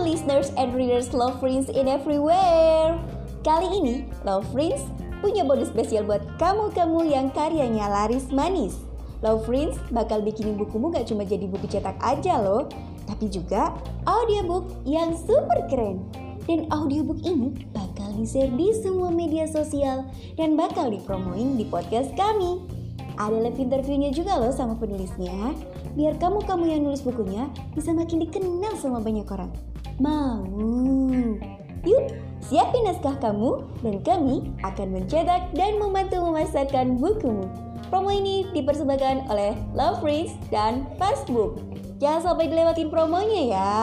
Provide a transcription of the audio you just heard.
listeners and readers Love Prince in everywhere. Kali ini Love Prince punya bonus spesial buat kamu-kamu yang karyanya laris manis. Love Prince bakal bikinin bukumu gak cuma jadi buku cetak aja loh, tapi juga audiobook yang super keren. Dan audiobook ini bakal di-share di semua media sosial dan bakal dipromoin di podcast kami. Ada live interviewnya juga loh sama penulisnya, biar kamu-kamu yang nulis bukunya bisa makin dikenal sama banyak orang. Mau? Yuk, siapin naskah kamu dan kami akan mencetak dan membantu memasarkan bukumu. Promo ini dipersembahkan oleh Love Prince dan Fastbook. Jangan sampai dilewatin promonya ya.